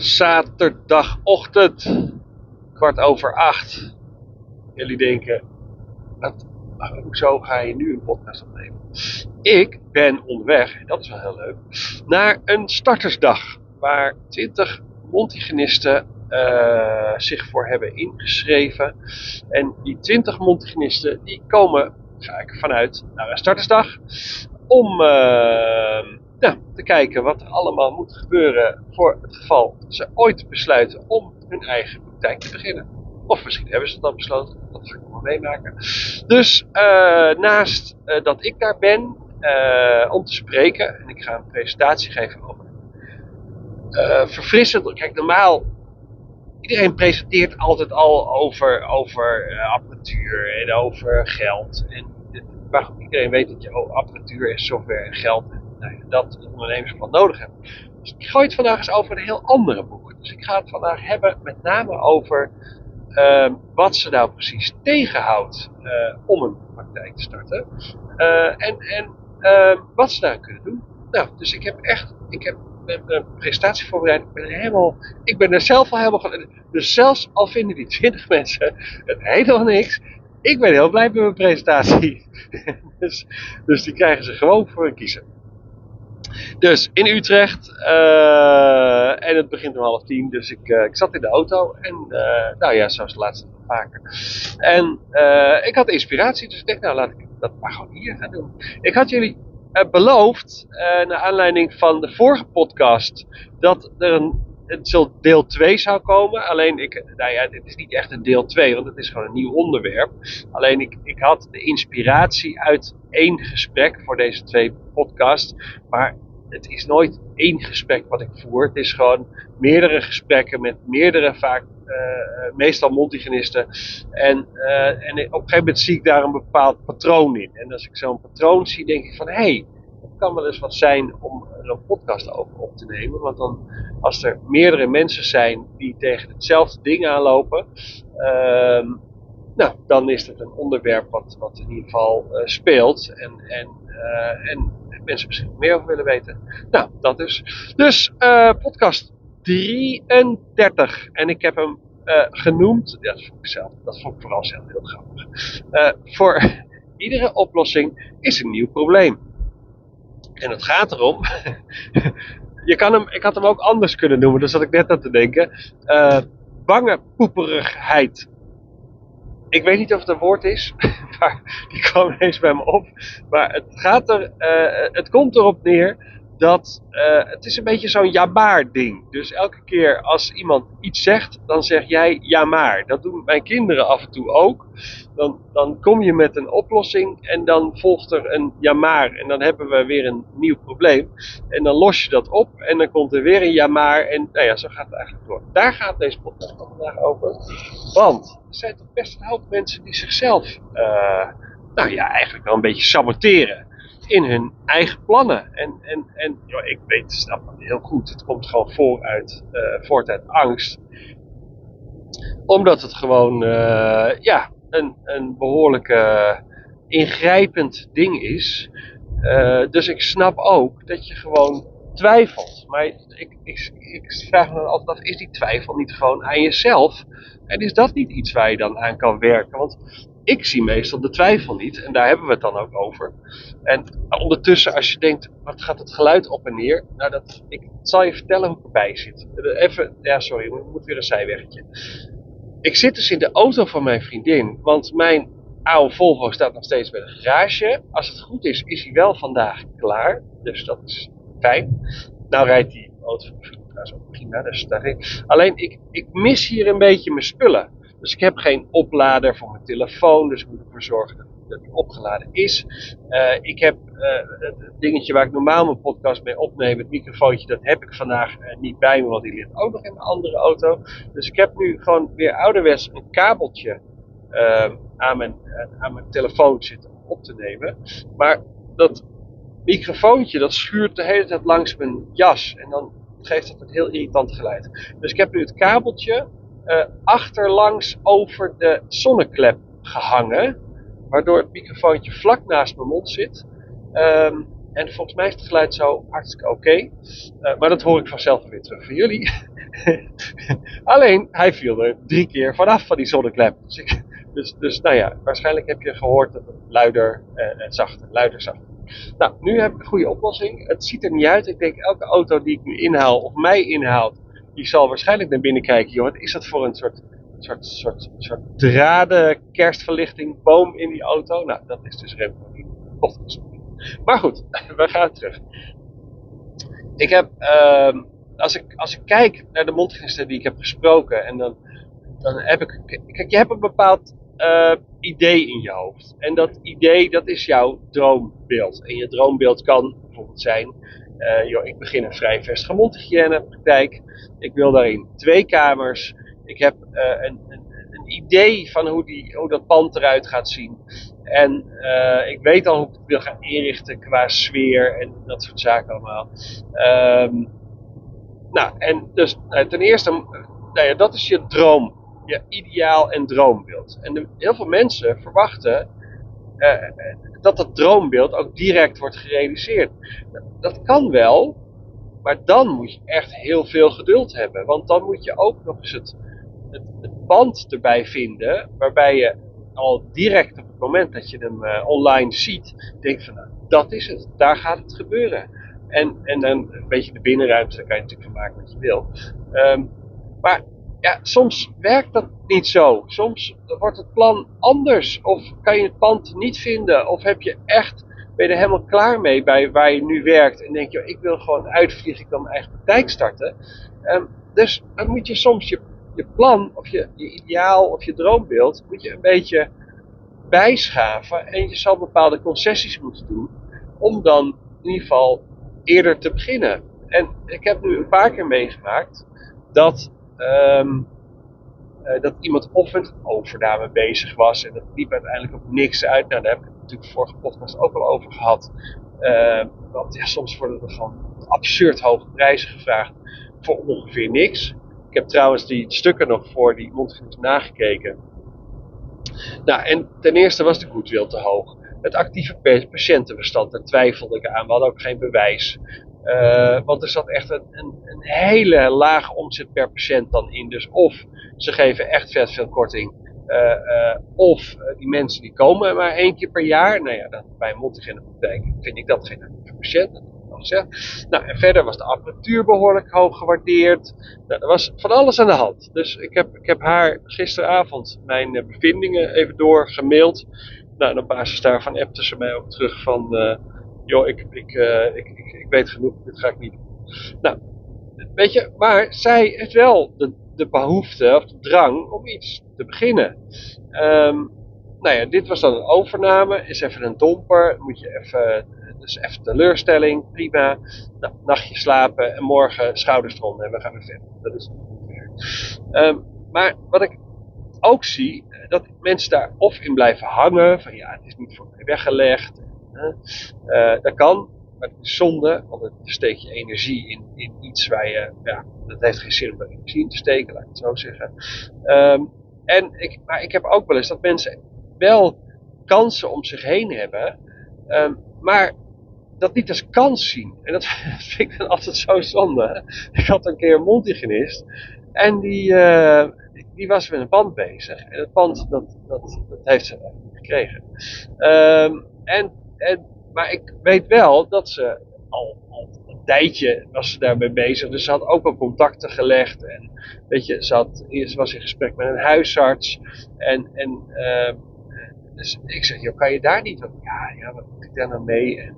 zaterdagochtend, kwart over acht. Jullie denken, wat, hoezo ga je nu een podcast opnemen? Ik ben onderweg, dat is wel heel leuk, naar een startersdag. Waar 20 Montigenisten uh, zich voor hebben ingeschreven. En die 20 Montigenisten die komen, ga ik vanuit, naar een startersdag. Om uh, ja, te kijken wat er allemaal moet gebeuren voor het geval ze ooit besluiten om hun eigen praktijk te beginnen. Of misschien hebben ze het al besloten, dat ga ik nog wel meemaken. Dus uh, naast uh, dat ik daar ben uh, om te spreken, en ik ga een presentatie geven over verfrissend. Kijk, normaal, iedereen presenteert altijd al over, over apparatuur en over geld. En maar iedereen weet dat je oh, apparatuur en software en geld dat de ondernemersplan nodig hebben. Dus ik gooi het vandaag eens over een heel andere boek. Dus ik ga het vandaag hebben met name over uh, wat ze nou precies tegenhoudt uh, om een praktijk te starten. Uh, en en uh, wat ze daar kunnen doen. Nou, dus ik heb echt, ik heb een presentatie voorbereid. Ik ben er helemaal, ik ben er zelf al helemaal. Dus zelfs al vinden die 20 mensen het helemaal niks, ik ben heel blij met mijn presentatie. dus, dus die krijgen ze gewoon voor een kiezen. Dus in Utrecht. Uh, en het begint om half tien. Dus ik, uh, ik zat in de auto. En uh, nou ja, zoals de laatste vaker. En ik had inspiratie. Dus ik dacht, nou laat ik dat maar gewoon hier gaan doen. Ik had jullie beloofd. naar aanleiding van de vorige podcast. Dat er een het deel 2 zou komen. Alleen, ik, nou ja, het is niet echt een deel 2, want het is gewoon een nieuw onderwerp. Alleen, ik, ik had de inspiratie uit één gesprek voor deze twee podcasts. Maar het is nooit één gesprek wat ik voer. Het is gewoon meerdere gesprekken met meerdere vaak, uh, meestal multigenisten. En, uh, en op een gegeven moment zie ik daar een bepaald patroon in. En als ik zo'n patroon zie, denk ik van hé, hey, dat kan wel eens wat zijn om een podcast over op te nemen. Want dan, als er meerdere mensen zijn die tegen hetzelfde ding aanlopen, uh, nou, dan is het een onderwerp wat, wat in ieder geval uh, speelt. En, en, uh, en mensen misschien meer over willen weten. Nou, dat dus. Dus uh, podcast 33. En ik heb hem genoemd. Dat vond ik zelf. Dat vond ik vooral zelf heel grappig. voor iedere oplossing is een nieuw probleem. En het gaat erom. je kan hem, ik had hem ook anders kunnen noemen, daar zat ik net aan te denken. Uh, bange poeperigheid. Ik weet niet of het een woord is, maar die kwam ineens bij me op. Maar het, gaat er, uh, het komt erop neer dat uh, het is een beetje zo'n ja maar ding. Dus elke keer als iemand iets zegt, dan zeg jij ja maar. Dat doen mijn kinderen af en toe ook. Dan, dan kom je met een oplossing en dan volgt er een ja maar. En dan hebben we weer een nieuw probleem. En dan los je dat op en dan komt er weer een ja maar. En nou ja, zo gaat het eigenlijk door. Daar gaat deze podcast vandaag over. Want er zijn toch best een hoop mensen die zichzelf, uh, nou ja, eigenlijk wel een beetje saboteren in hun eigen plannen. En, en, en ik weet, snap heel goed. Het komt gewoon vooruit, uh, voort uit angst. Omdat het gewoon, uh, ja, een, een behoorlijk uh, ingrijpend ding is. dus ik snap ook dat je gewoon twijfelt. Maar ik, ik, ik vraag me dan altijd af, is die twijfel niet gewoon aan jezelf? En is dat niet iets waar je dan aan kan werken? Want ik zie meestal de twijfel niet. En daar hebben we het dan ook over. En ondertussen, als je denkt, wat gaat het geluid op en neer? Nou, dat, ik zal je vertellen hoe ik erbij zit. Even, ja, sorry, we moeten weer een zijweggetje. Ik zit dus in de auto van mijn vriendin, want mijn oude Volvo staat nog steeds bij de garage. Als het goed is, is hij wel vandaag klaar. Dus dat is fijn. Nou rijdt die auto van mijn vriendin ook prima. Dus daar Alleen, ik, ik mis hier een beetje mijn spullen. Dus ik heb geen oplader voor mijn telefoon, dus ik moet ervoor zorgen dat, die opgeladen is. Uh, ik heb uh, het dingetje waar ik normaal mijn podcast mee opneem, het microfoontje, dat heb ik vandaag uh, niet bij me, want die ligt ook nog in mijn andere auto. Dus ik heb nu gewoon weer ouderwets een kabeltje aan, mijn, aan mijn telefoon zitten op te nemen. Maar dat microfoontje, dat schuurt de hele tijd langs mijn jas. En dan geeft dat een heel irritant geluid. Dus ik heb nu het kabeltje uh, achterlangs over de zonneklep gehangen. Waardoor het microfoontje vlak naast mijn mond zit. Um, en volgens mij is het geluid zo hartstikke oké. Uh, maar dat hoor ik vanzelf weer terug van jullie. Alleen, hij viel er drie keer vanaf van die zonneklep. Dus, dus, dus nou ja, waarschijnlijk heb je gehoord dat het luider en, en zachter, luider zachter. Nou, nu heb ik een goede oplossing. Het ziet er niet uit. Ik denk, elke auto die ik nu inhaal of mij inhaalt, die zal waarschijnlijk naar binnen kijken. Joh, wat is dat voor een soort, soort, soort, soort draden kerstverlichting, boom in die auto? Nou, dat is dus Remco niet. Maar goed, we gaan terug. Ik heb, uh, als, ik, als ik kijk naar de mondgenisten die ik heb gesproken, en dan, dan heb ik, kijk, je hebt een bepaald uh, idee in je hoofd. En dat idee, dat is jouw droombeeld. En je droombeeld kan bijvoorbeeld zijn, uh, joh, ik begin een vrij vestige praktijk. Ik wil daarin twee kamers. Ik heb uh, een, een, een, idee van hoe, die, hoe dat pand eruit gaat zien. En uh, ik weet al hoe ik het wil gaan inrichten qua sfeer en dat soort zaken allemaal. Um, nou, en dus ten eerste, nou ja, dat is je droom je ideaal en droombeeld. En heel veel mensen verwachten dat dat droombeeld ook direct wordt gerealiseerd. Dat, kan wel, maar dan moet je echt heel veel geduld hebben. Want dan moet je ook nog eens het, het, pand erbij vinden, waarbij je al direct op het moment dat je hem uh, online ziet, denkt van nou, dat is het, daar gaat het gebeuren. En, en dan een beetje de binnenruimte, daar kan je natuurlijk van maken wat je wil. Um, maar ja, soms werkt dat niet zo. Soms wordt het plan anders. Of kan je het pand niet vinden. Of heb je echt, ben je er helemaal klaar mee bij waar je nu werkt. En denk je, ik wil gewoon uitvliegen, ik wil mijn eigen praktijk starten. Um, dus dan moet je soms je, je plan, of je, je ideaal, of je droombeeld, moet je een beetje bijschaven. En je zal bepaalde concessies moeten doen. Om dan in ieder geval eerder te beginnen. En ik heb nu een paar keer meegemaakt dat Um, uh, dat iemand of een overname bezig was en dat liep uiteindelijk op niks uit. Nou, daar heb ik het natuurlijk vorige podcast ook al over gehad. Uh, want ja, soms worden er gewoon absurd hoge prijzen gevraagd voor ongeveer niks. Ik heb trouwens die stukken nog voor die mondgenoeg nagekeken. Nou, en ten eerste was de goodwill te hoog. Het actieve patiëntenbestand, daar twijfelde ik aan. We hadden ook geen bewijs. Uh, want er zat echt een, een, een, hele lage omzet per patiënt dan in. Dus of ze geven echt vet veel korting. Uh, uh, of die mensen die komen maar één keer per jaar. Nou ja, dan, bij een multigene praktijk vind ik dat geen patiënt. Dat. Nou, en verder was de apparatuur behoorlijk hoog gewaardeerd. Nou, er was van alles aan de hand. Dus ik heb, ik heb haar gisteravond mijn bevindingen even doorgemaild. Nou, en op basis daarvan appte ze mij ook terug van joh, ik, ik, uh, ik, ik, ik, weet genoeg, dit ga ik niet doen. Nou, weet je, maar zij heeft wel de, behoefte of de drang om iets te beginnen. Um, nou ja, dit was dan een overname, is even een domper, moet je even, dus even teleurstelling, prima. Nou, nachtje slapen en morgen schouders eronder en we gaan weer verder. Dat is um, maar wat ik ook zie, dat mensen daar of in blijven hangen, van ja, het is niet voor mij weggelegd, uh, dat kan, maar het is zonde, want het steekt je energie in, in iets waar je, ja, dat heeft geen zin om energie in te steken, laat ik het zo zeggen. Um, en ik, maar ik heb ook wel eens dat mensen wel kansen om zich heen hebben, um, maar dat niet als kans zien. En dat vind ik dan altijd zo zonde. Ik had een keer een mondhygiënist en die, uh, die was met een pand bezig. En het pand, dat, dat, dat heeft ze gekregen. Um, en maar ik weet wel dat ze al, al een tijdje was ze daarmee bezig. Dus ze had ook al contacten gelegd. En weet je, ze, had, ze was in gesprek met een huisarts. En, en uh, dus ik zeg, joh, kan je daar niet? Ja, ja, wat moet ik daar nou mee? En,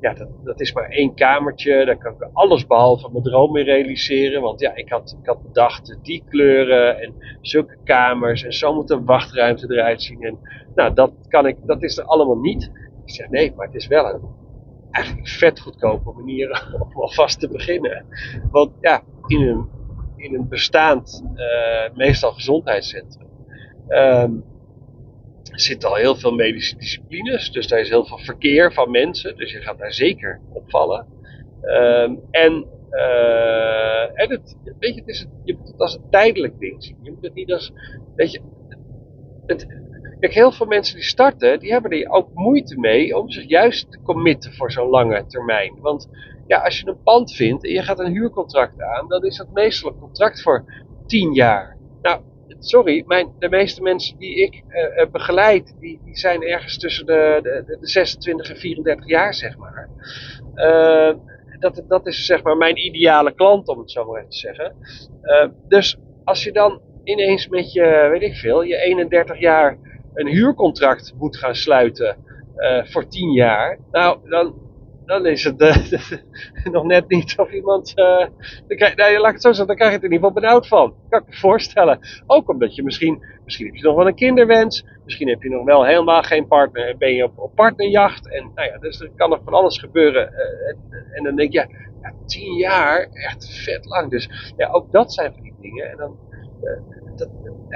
ja, dat, dat is maar één kamertje. Daar kan ik alles behalve mijn droom in realiseren. Want ja, ik had, ik had bedacht die kleuren en zulke kamers. En zo moet een wachtruimte eruit zien. En nou, dat, kan ik, dat is er allemaal niet. Ik zeg nee, maar het is wel een eigenlijk vet goedkope manier om alvast te beginnen. Want ja, in een, in een bestaand, uh, meestal gezondheidscentrum, um, zitten al heel veel medische disciplines. Dus daar is heel veel verkeer van mensen. Dus je gaat daar zeker opvallen. Um, en uh, en het, weet je, het is, moet het als een tijdelijk ding zien. Je moet het niet als, weet je, het, Kijk, heel veel mensen die starten, die hebben er ook moeite mee om zich juist te committen voor zo'n lange termijn. Want ja, als je een pand vindt en je gaat een huurcontract aan, dan is dat meestal een contract voor 10 jaar. Nou, sorry, mijn, de meeste mensen die ik uh, begeleid, die, die zijn ergens tussen de, de, de 26 en 34 jaar, zeg maar. Uh, dat, dat is zeg maar mijn ideale klant, om het zo maar te zeggen. Dus als je dan ineens met je, weet ik veel, je 31 jaar een huurcontract moet gaan sluiten uh, voor 10 jaar, nou, dan, dan is het uh, nog net niet of iemand. Uh, krijg, nou, laat het zo zeggen, dan krijg je het in ieder geval benauwd van. Kan ik me voorstellen. Ook omdat je misschien. Misschien heb je nog wel een kinderwens. Misschien heb je nog wel helemaal geen partner. En ben je op, op partnerjacht. En nou ja, dus er kan nog van alles gebeuren. En, en, dan denk je, ja, ja, tien jaar, echt vet lang. Dus ja, ook dat zijn van die dingen. En dan. Dat,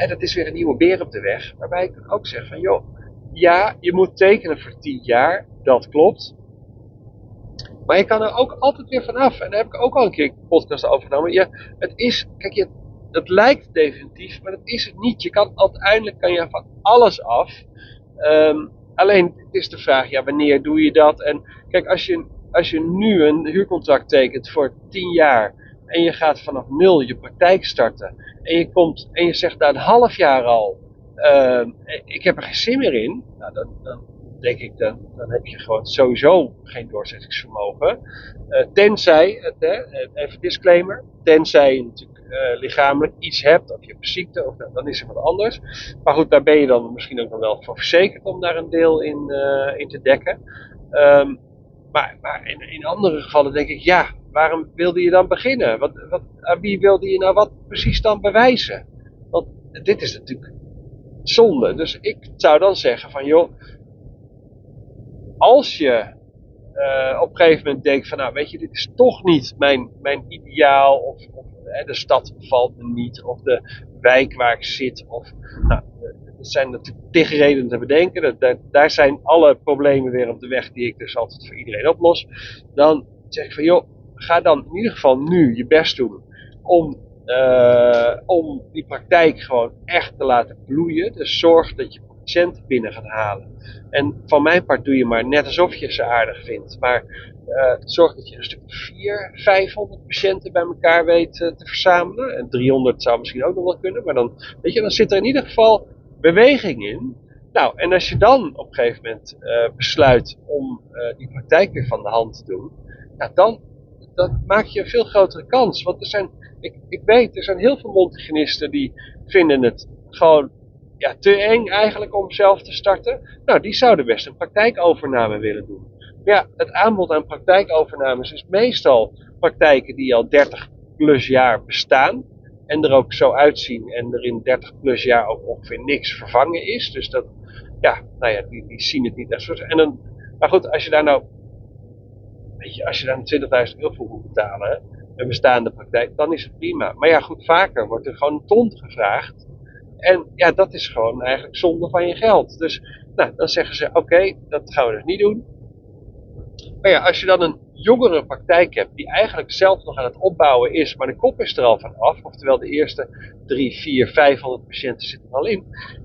dat is weer een nieuwe beer op de weg. Waarbij ik ook zeg van, joh. Ja, je moet tekenen voor tien jaar. Dat klopt. Maar je kan er ook altijd weer vanaf. En daar heb ik ook al een keer podcast over genomen. Ja, het is, kijk, je, het lijkt definitief, maar dat is het niet. Je kan uiteindelijk kan je van alles af. Um, alleen het is de vraag, ja, wanneer doe je dat? En kijk, als je, als je nu een huurcontract tekent voor 10 jaar en je gaat vanaf nul je praktijk starten en je komt en je zegt na een half jaar al, uh, ik heb er geen zin meer in, nou, dan, dan denk ik, dan, dan heb je gewoon sowieso geen doorzettingsvermogen. Uh, tenzij, uh, even disclaimer, tenzij je natuurlijk uh, lichamelijk iets hebt, of je hebt ziekte, of, dan is er wat anders. Maar goed, daar ben je dan misschien ook wel voor verzekerd om daar een deel in, in te dekken. Um, maar, maar in, in, andere gevallen denk ik, ja, waarom wilde je dan beginnen? Wat, wat, aan wie wilde je nou wat precies dan bewijzen? Want dit is natuurlijk zonde. Dus ik zou dan zeggen van, joh, als je uh, op een gegeven moment denkt van, nou weet je, dit is toch niet mijn, mijn ideaal, of, hè, de stad bevalt me niet, of de wijk waar ik zit, of, nou, dat zijn natuurlijk tig redenen te bedenken, dat, dat, daar zijn alle problemen weer op de weg die ik dus altijd voor iedereen oplos. Dan zeg ik van, joh, ga dan in ieder geval nu je best doen om uh, om die praktijk gewoon echt te laten bloeien. Dus zorg dat je patiënten binnen gaat halen. En van mijn part doe je maar net alsof je ze aardig vindt. Maar uh, zorg dat je een stuk 400, 500 patiënten bij elkaar weet uh, te verzamelen. En 300 zou misschien ook nog wel kunnen. Maar dan, weet je, dan zit er in ieder geval beweging in. Nou, en als je dan op een gegeven moment besluit om die praktijk weer van de hand te doen. Nou, dan, dan maak je een veel grotere kans. Want er zijn, ik, ik weet, er zijn heel veel mondhygiënisten die vinden het gewoon ja, te eng eigenlijk om zelf te starten. Nou, die zouden best een praktijkovername willen doen. Maar ja, het aanbod aan praktijkovernames is meestal praktijken die al 30 plus jaar bestaan. En er ook zo uitzien en er in 30 plus jaar ook ongeveer niks vervangen is. Dus dat, ja, nou ja, die, die zien het niet echt zo. En dan, maar goed, als je daar nou, als je daar 20.000 euro voor moet betalen, een bestaande praktijk, dan is het prima. Maar ja, goed, vaker wordt er gewoon een ton gevraagd. En ja, dat is gewoon eigenlijk zonde van je geld. Dus nou, dan zeggen ze, oké, dat gaan we dus niet doen. Maar ja, als je dan een jongere praktijk hebt, die eigenlijk zelf nog aan het opbouwen is, maar de kop is er al van af, oftewel de eerste 3, 4, 500 patiënten zitten er al in,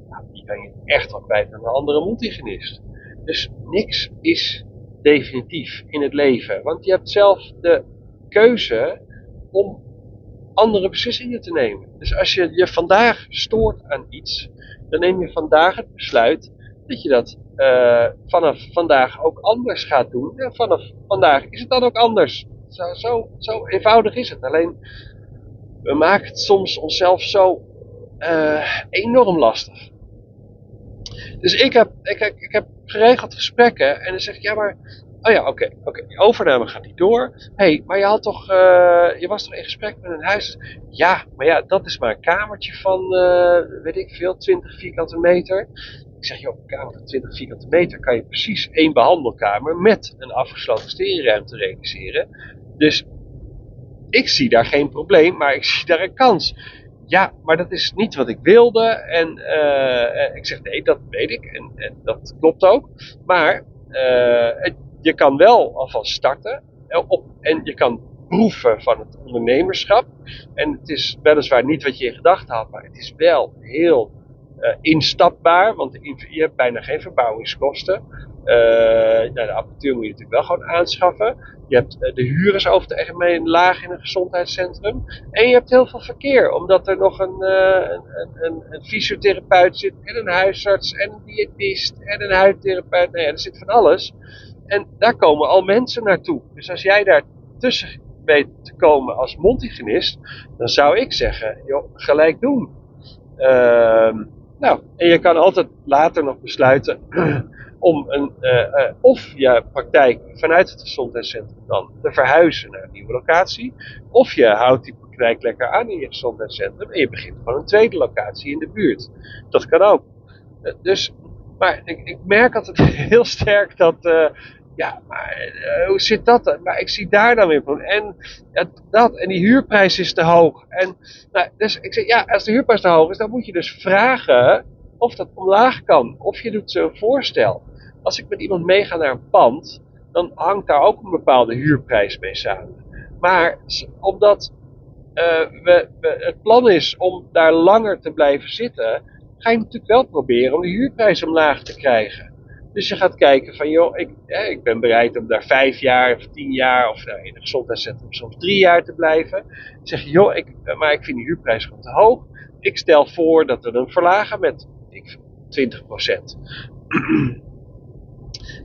nou, die kan je echt wel kwijt aan een andere mondhygiënist. Dus niks is definitief in het leven, want je hebt zelf de keuze om andere beslissingen te nemen. Dus als je je vandaag stoort aan iets, dan neem je vandaag het besluit dat je dat uh, vanaf vandaag ook anders gaat doen. En vanaf vandaag is het dan ook anders. Zo, zo, zo eenvoudig is het. Alleen, we maken het soms onszelf zo uh, enorm lastig. Dus ik heb, ik, ik heb geregeld gesprekken en dan zeg ik, ja maar Oh ja, oké. oké. Overname gaat niet door. Hé, hey, maar je, had toch, uh, je was toch in gesprek met een huis? Ja, maar ja, dat is maar een kamertje van, uh, weet ik veel, 20 vierkante meter. Ik zeg, joh, een kamer van 20 vierkante meter kan je precies één behandelkamer met een afgesloten sterenruimte realiseren. Dus ik zie daar geen probleem, maar ik zie daar een kans. Ja, maar dat is niet wat ik wilde. En uh, ik zeg, nee, dat weet ik. En, en dat klopt ook. Maar uh, je kan wel alvast starten eh, op, en je kan proeven van het ondernemerschap. En het is weliswaar niet wat je in gedachten had, maar het is wel heel instapbaar, want je hebt bijna geen verbouwingskosten. Uh, nou, de apparatuur moet je natuurlijk wel gewoon aanschaffen. Je hebt uh, de huur is over het algemeen laag in een gezondheidscentrum. En je hebt heel veel verkeer, omdat er nog een, een, een, een, fysiotherapeut zit, en een huisarts, en een diëtist, en een huidtherapeut. Nou ja, er zit van alles. En daar komen al mensen naartoe. Dus als jij daar tussen weet te komen als mondhygiënist, dan zou ik zeggen, joh, gelijk doen. Uh, nou, en je kan altijd later nog besluiten om een, uh, uh, of je praktijk vanuit het gezondheidscentrum dan te verhuizen naar een nieuwe locatie, of je houdt die praktijk lekker aan in je gezondheidscentrum en je begint gewoon een tweede locatie in de buurt. Dat kan ook. Uh, dus, maar ik, ik, merk altijd heel sterk dat ja, maar uh, hoe zit dat dan? Maar ik zie daar dan weer van. En dat, en die huurprijs is te hoog. En, nou, dus ik zeg, ja, als de huurprijs te hoog is, dan moet je dus vragen of dat omlaag kan. Of je doet zo'n voorstel. Als ik met iemand meega naar een pand, dan hangt daar ook een bepaalde huurprijs mee samen. Maar omdat we, we, het plan is om daar langer te blijven zitten, ga je natuurlijk wel proberen om de huurprijs omlaag te krijgen. Dus je gaat kijken van, joh, ik, ik ben bereid om daar vijf jaar of tien jaar of nou, in een gezondheidscentrum soms drie jaar te blijven. Dan zeg je, joh, ik, maar ik vind die huurprijs gewoon te hoog. Ik stel voor dat we hem verlagen met ik, 20%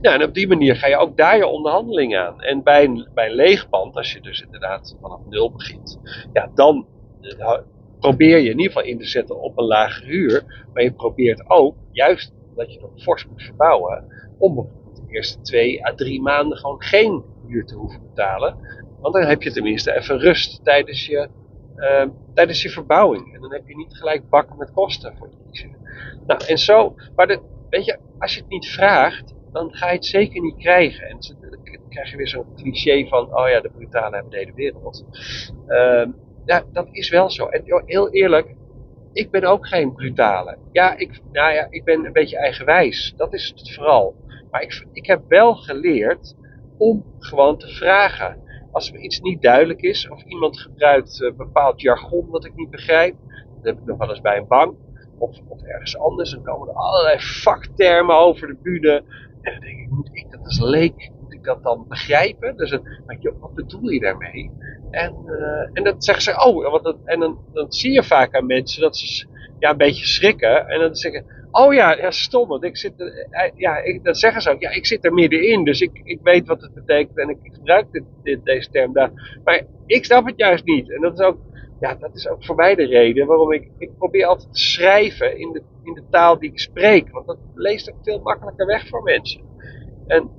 Ja, en op die manier ga je ook daar je onderhandeling aan. En bij een, bij een als je dus inderdaad vanaf nul begint, ja, dan eh, probeer je in ieder geval in te zetten op een lage huur. Maar je probeert ook, juist dat je nog fors moet verbouwen, om de eerste twee à drie maanden gewoon geen huur te hoeven betalen. Want dan heb je tenminste even rust tijdens je, uh, tijdens je verbouwing. En dan heb je niet gelijk bakken met kosten voor je kiezen. Nou, en zo, maar de, weet je, als je het niet vraagt, dan ga je het zeker niet krijgen. En dan krijg je weer zo'n cliché van, oh ja, de brutalen hebben de hele wereld. Uh, ja, dat is wel zo. En heel eerlijk, ik ben ook geen brutale. Ja, ik, nou ja, ik ben een beetje eigenwijs. Dat is het vooral. Maar ik, ik heb wel geleerd om gewoon te vragen. Als er iets niet duidelijk is, of iemand gebruikt uh, bepaald jargon dat ik niet begrijp, dat heb ik nog wel eens bij een bank, of, of ergens anders, dan komen er allerlei vaktermen over de bühne. En dan denk ik, moet ik dat als leek, dat dan begrijpen? Dus een, wat bedoel je daarmee? En, uh, en dan zeggen ze, oh, wat dat, en dan, dan zie je vaak aan mensen dat ze ja, een beetje schrikken. En dan zeggen, oh ja, ja stom, want ik zit, uh, ja, ik, dat zeggen ze ook, ja, ik zit er middenin, dus ik, ik weet wat het betekent en ik, gebruik dit, dit, deze term daar. Maar ik snap het juist niet. En dat is ook, ja, dat is ook voor mij de reden waarom ik, ik probeer altijd te schrijven in de, in de taal die ik spreek. Want dat leest ook veel makkelijker weg voor mensen. En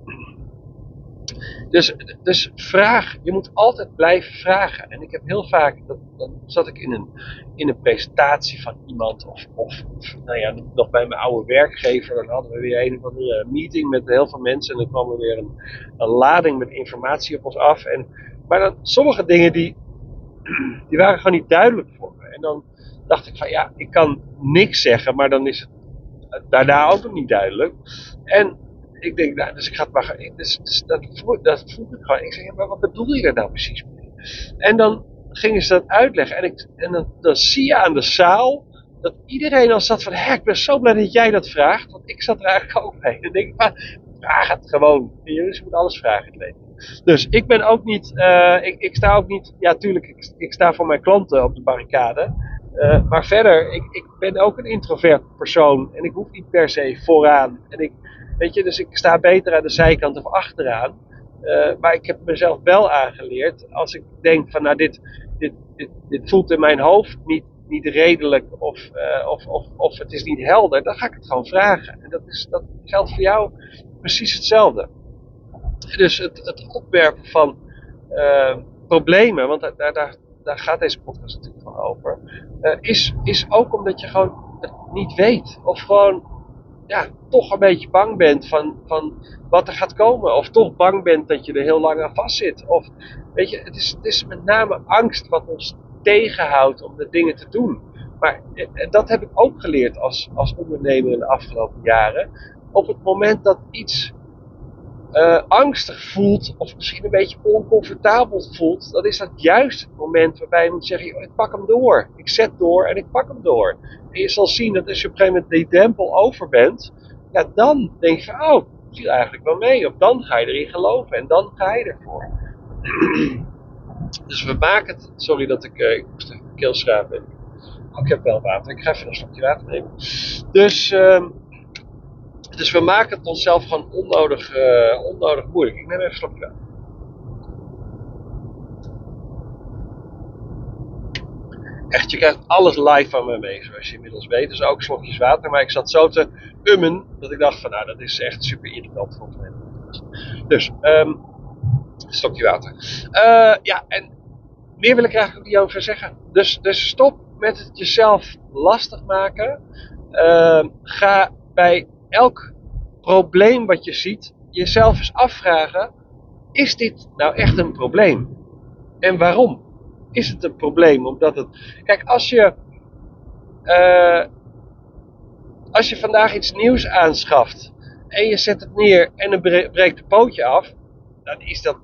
dus, dus vraag, je moet altijd blijven vragen. En ik heb heel vaak, dat, dan zat ik in een, in een presentatie van iemand, of, of, nou ja, nog bij mijn oude werkgever, dan hadden we weer een of andere meeting met heel veel mensen en dan kwam er weer een, een lading met informatie op ons af. En, maar dan sommige dingen die, die waren gewoon niet duidelijk voor me. En dan dacht ik van ja, ik kan niks zeggen, maar dan is het daarna ook nog niet duidelijk. En ik denk, nou, dus ik ga het maar. Dus, dus dat, dat vroeg ik gewoon. Ik zeg, maar wat bedoel je daar nou precies mee? En dan gingen ze dat uitleggen. En, ik, en dan, dan zie je aan de zaal dat iedereen al zat van, hé, ik ben zo blij dat jij dat vraagt. Want ik zat er eigenlijk ook mee. Dan denk ik, maar vraag het gewoon. Je moet alles vragen het leven. Dus ik ben ook niet, uh, ik, ik sta ook niet, ja tuurlijk, ik, sta voor mijn klanten op de barricade. Uh, maar verder, ik, ik ben ook een introvert persoon en ik hoef niet per se vooraan. En ik, Weet je, dus ik sta beter aan de zijkant of achteraan. Uh, maar ik heb mezelf wel aangeleerd, als ik denk van nou dit, dit, dit, voelt in mijn hoofd niet, niet redelijk of, uh, of, of, of het is niet helder, dan ga ik het gewoon vragen. En dat, is, dat geldt voor jou precies hetzelfde. Dus het, het opwerpen van uh, problemen, want daar, daar, daar gaat deze podcast natuurlijk van over, is, is ook omdat je gewoon het niet weet. Of gewoon ja, toch een beetje bang bent van, van wat er gaat komen. Of toch bang bent dat je er heel lang aan vastzit. Of weet je, het is, het is met name angst wat ons tegenhoudt om de dingen te doen. Maar eh, dat heb ik ook geleerd als, als ondernemer in de afgelopen jaren. Op het moment dat iets uh, angstig voelt of misschien een beetje oncomfortabel voelt, dan is dat juist het moment waarbij je moet zeggen, ik pak hem door. Ik zet door en ik pak hem door. En je zal zien dat als je op een gegeven moment die drempel over bent, ja, dan denk je oh, het viel eigenlijk wel mee. Of dan ga je erin geloven en dan ga je ervoor. dus we maken het, sorry dat ik, uh, ik moest even keel schrapen. Oh, ik heb wel water, ik ga even een slokje water nemen. Dus... Uh, dus we maken het onszelf gewoon onnodig, uh, onnodig moeilijk. Ik neem even een slokje water. Echt, je krijgt alles live van me mee, zoals je inmiddels weet. Dus ook slokjes water. Maar ik zat zo te ummen, dat ik dacht van, nou, dat is echt super irritant voor mij. Dus, um, slokje water. Uh, ja, en meer wil ik eigenlijk ook niet over zeggen. Dus, dus stop met het jezelf lastig maken. Uh, ga bij elk probleem wat je ziet, jezelf eens afvragen: is dit nou echt een probleem? En waarom is het een probleem? Omdat het. Kijk, als je. Uh, als je vandaag iets nieuws aanschaft en je zet het neer en dan breekt het pootje af, dan is dat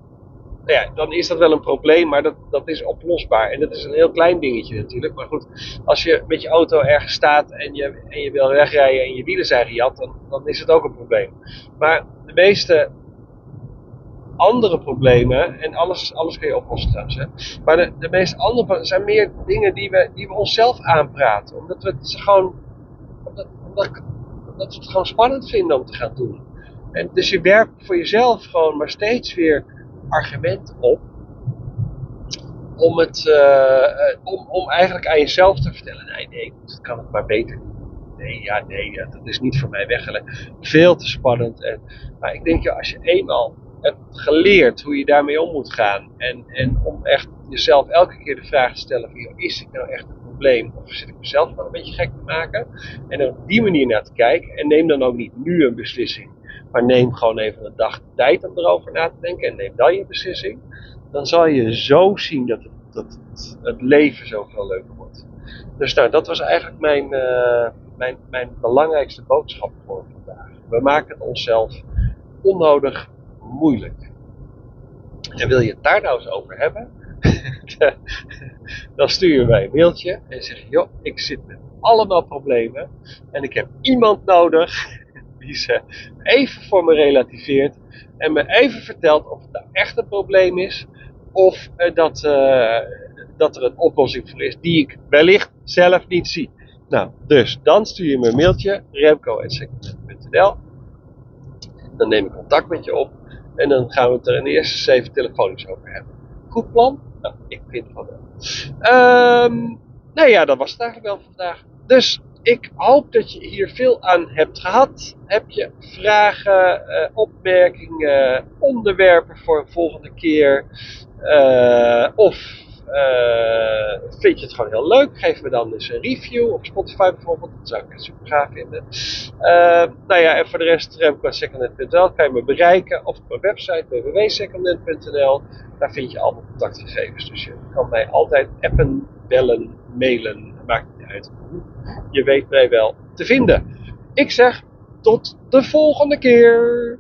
nou ja, dan is dat wel een probleem, maar dat, dat is oplosbaar. En dat is een heel klein dingetje natuurlijk. Maar goed, als je met je auto ergens staat en je, en je wil wegrijden en je wielen zijn gejat, dan, dan is het ook een probleem. Maar de meeste andere problemen, en alles, alles kun je oplossen trouwens, hè, maar de, de meeste andere zijn meer dingen die we, die we onszelf aanpraten. Omdat we het gewoon, omdat, omdat, we het gewoon spannend vinden om te gaan doen. En dus je werkt voor jezelf gewoon maar steeds weer argument op om, het, uh, om, om eigenlijk aan jezelf te vertellen: nee, nee, dat kan het maar beter. Nee, ja, nee, dat is niet voor mij weggelegd. Veel te spannend. En, maar ik denk, ja, als je eenmaal hebt geleerd hoe je daarmee om moet gaan. En, en om echt jezelf elke keer de vraag te stellen: van, is dit nou echt een probleem? Of zit ik mezelf wel een beetje gek te maken? En op die manier naar te kijken. En neem dan ook niet nu een beslissing. Maar neem gewoon even een dag tijd om erover na te denken en neem dan je beslissing. Dan zal je zo zien dat het, dat het, leven zoveel leuker wordt. Dus nou, dat was eigenlijk mijn, uh, mijn, mijn belangrijkste boodschap voor vandaag. We maken het onszelf onnodig moeilijk. En wil je het daar nou eens over hebben? dan stuur je mij een mailtje en zeg je: joh, ik zit met allemaal problemen en ik heb iemand nodig die ze even voor me relativeert en me even vertelt of het nou echt een probleem is of uh, dat, uh, dat er een oplossing voor is die ik wellicht zelf niet zie. Nou, dus dan stuur je me een mailtje, remco.secondhand.nl Dan neem ik contact met je op en dan gaan we het er in de eerste zeven telefonisch over hebben. Goed plan? Nou, ik vind van wel. Um, nou ja, dat was het eigenlijk wel vandaag. Dus ik hoop dat je hier veel aan hebt gehad. Heb je vragen, uh, opmerkingen, onderwerpen voor een volgende keer? Uh, of uh, vind je het gewoon heel leuk? Geef me dan eens een review op Spotify bijvoorbeeld. Dat zou ik super gaaf vinden. nou ja, en voor de rest remco.secondhand.nl kan je me bereiken. Of op mijn website www.secondhand.nl. Daar vind je allemaal contactgegevens. Dus je kan mij altijd appen, bellen, mailen. Je weet mij wel te vinden. Ik zeg tot de volgende keer.